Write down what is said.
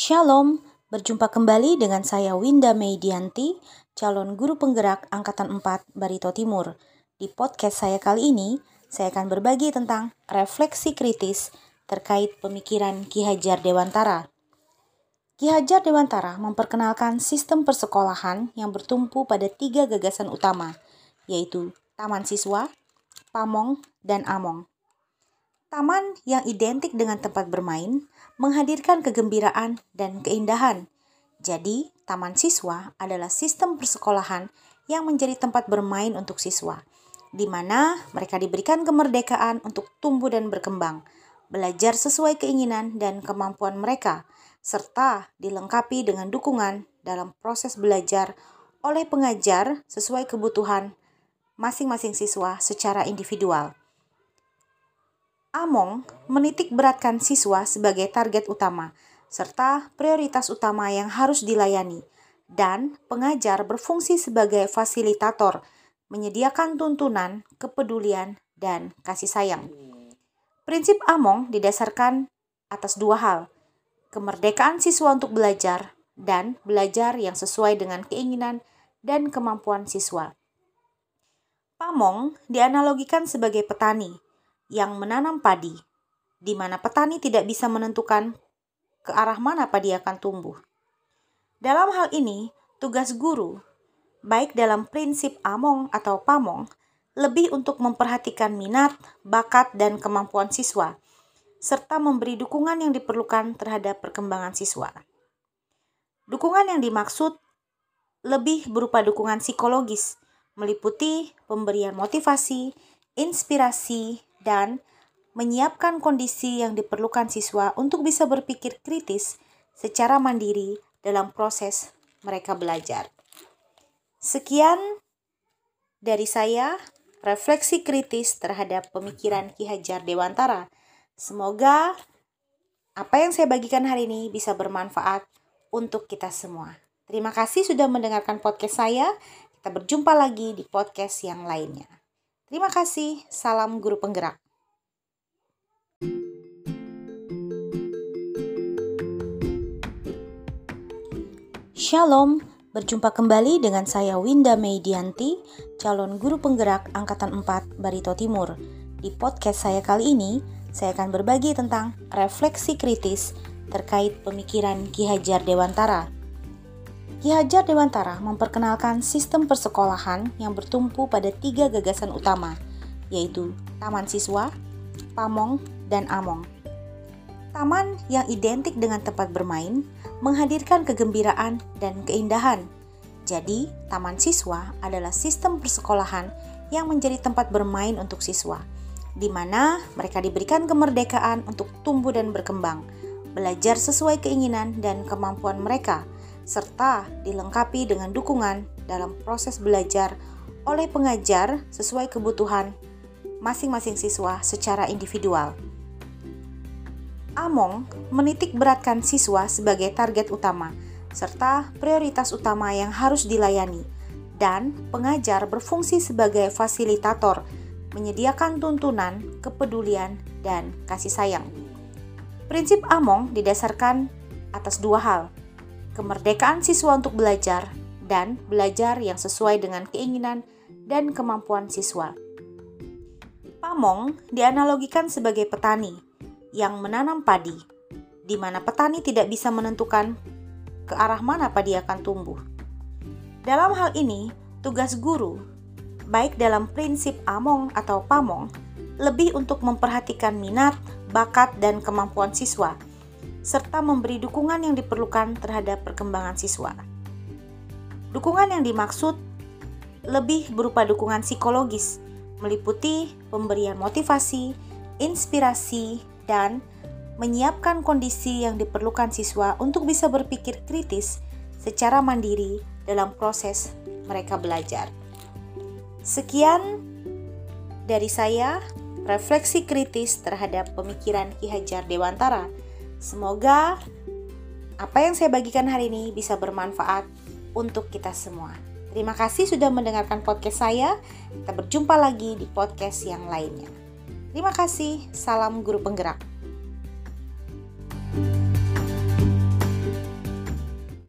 Shalom, berjumpa kembali dengan saya Winda Meidianti, calon guru penggerak Angkatan 4 Barito Timur. Di podcast saya kali ini, saya akan berbagi tentang refleksi kritis terkait pemikiran Ki Hajar Dewantara. Ki Hajar Dewantara memperkenalkan sistem persekolahan yang bertumpu pada tiga gagasan utama, yaitu Taman Siswa, Pamong, dan Among. Taman yang identik dengan tempat bermain menghadirkan kegembiraan dan keindahan. Jadi, taman siswa adalah sistem persekolahan yang menjadi tempat bermain untuk siswa, di mana mereka diberikan kemerdekaan untuk tumbuh dan berkembang, belajar sesuai keinginan dan kemampuan mereka, serta dilengkapi dengan dukungan dalam proses belajar oleh pengajar sesuai kebutuhan masing-masing siswa secara individual. Among menitik beratkan siswa sebagai target utama, serta prioritas utama yang harus dilayani, dan pengajar berfungsi sebagai fasilitator, menyediakan tuntunan, kepedulian, dan kasih sayang. Prinsip Among didasarkan atas dua hal, kemerdekaan siswa untuk belajar, dan belajar yang sesuai dengan keinginan dan kemampuan siswa. Pamong dianalogikan sebagai petani, yang menanam padi, di mana petani tidak bisa menentukan ke arah mana padi akan tumbuh. Dalam hal ini, tugas guru, baik dalam prinsip among atau pamong, lebih untuk memperhatikan minat, bakat, dan kemampuan siswa, serta memberi dukungan yang diperlukan terhadap perkembangan siswa. Dukungan yang dimaksud lebih berupa dukungan psikologis, meliputi pemberian motivasi, inspirasi, dan menyiapkan kondisi yang diperlukan siswa untuk bisa berpikir kritis secara mandiri dalam proses mereka belajar. Sekian dari saya, refleksi kritis terhadap pemikiran Ki Hajar Dewantara. Semoga apa yang saya bagikan hari ini bisa bermanfaat untuk kita semua. Terima kasih sudah mendengarkan podcast saya. Kita berjumpa lagi di podcast yang lainnya. Terima kasih. Salam guru penggerak. Shalom, berjumpa kembali dengan saya Winda Meidianti, calon guru penggerak Angkatan 4 Barito Timur. Di podcast saya kali ini, saya akan berbagi tentang refleksi kritis terkait pemikiran Ki Hajar Dewantara Ki Hajar Dewantara memperkenalkan sistem persekolahan yang bertumpu pada tiga gagasan utama, yaitu Taman Siswa, Pamong, dan Among. Taman yang identik dengan tempat bermain menghadirkan kegembiraan dan keindahan. Jadi, Taman Siswa adalah sistem persekolahan yang menjadi tempat bermain untuk siswa, di mana mereka diberikan kemerdekaan untuk tumbuh dan berkembang, belajar sesuai keinginan dan kemampuan mereka – serta dilengkapi dengan dukungan dalam proses belajar oleh pengajar sesuai kebutuhan masing-masing siswa secara individual. Among menitik beratkan siswa sebagai target utama serta prioritas utama yang harus dilayani dan pengajar berfungsi sebagai fasilitator menyediakan tuntunan, kepedulian, dan kasih sayang. Prinsip Among didasarkan atas dua hal, kemerdekaan siswa untuk belajar, dan belajar yang sesuai dengan keinginan dan kemampuan siswa. Pamong dianalogikan sebagai petani yang menanam padi, di mana petani tidak bisa menentukan ke arah mana padi akan tumbuh. Dalam hal ini, tugas guru, baik dalam prinsip among atau pamong, lebih untuk memperhatikan minat, bakat, dan kemampuan siswa – serta memberi dukungan yang diperlukan terhadap perkembangan siswa. Dukungan yang dimaksud lebih berupa dukungan psikologis, meliputi pemberian motivasi, inspirasi, dan menyiapkan kondisi yang diperlukan siswa untuk bisa berpikir kritis secara mandiri dalam proses mereka belajar. Sekian dari saya, refleksi kritis terhadap pemikiran Ki Hajar Dewantara Semoga apa yang saya bagikan hari ini bisa bermanfaat untuk kita semua. Terima kasih sudah mendengarkan podcast saya. Kita berjumpa lagi di podcast yang lainnya. Terima kasih. Salam guru penggerak.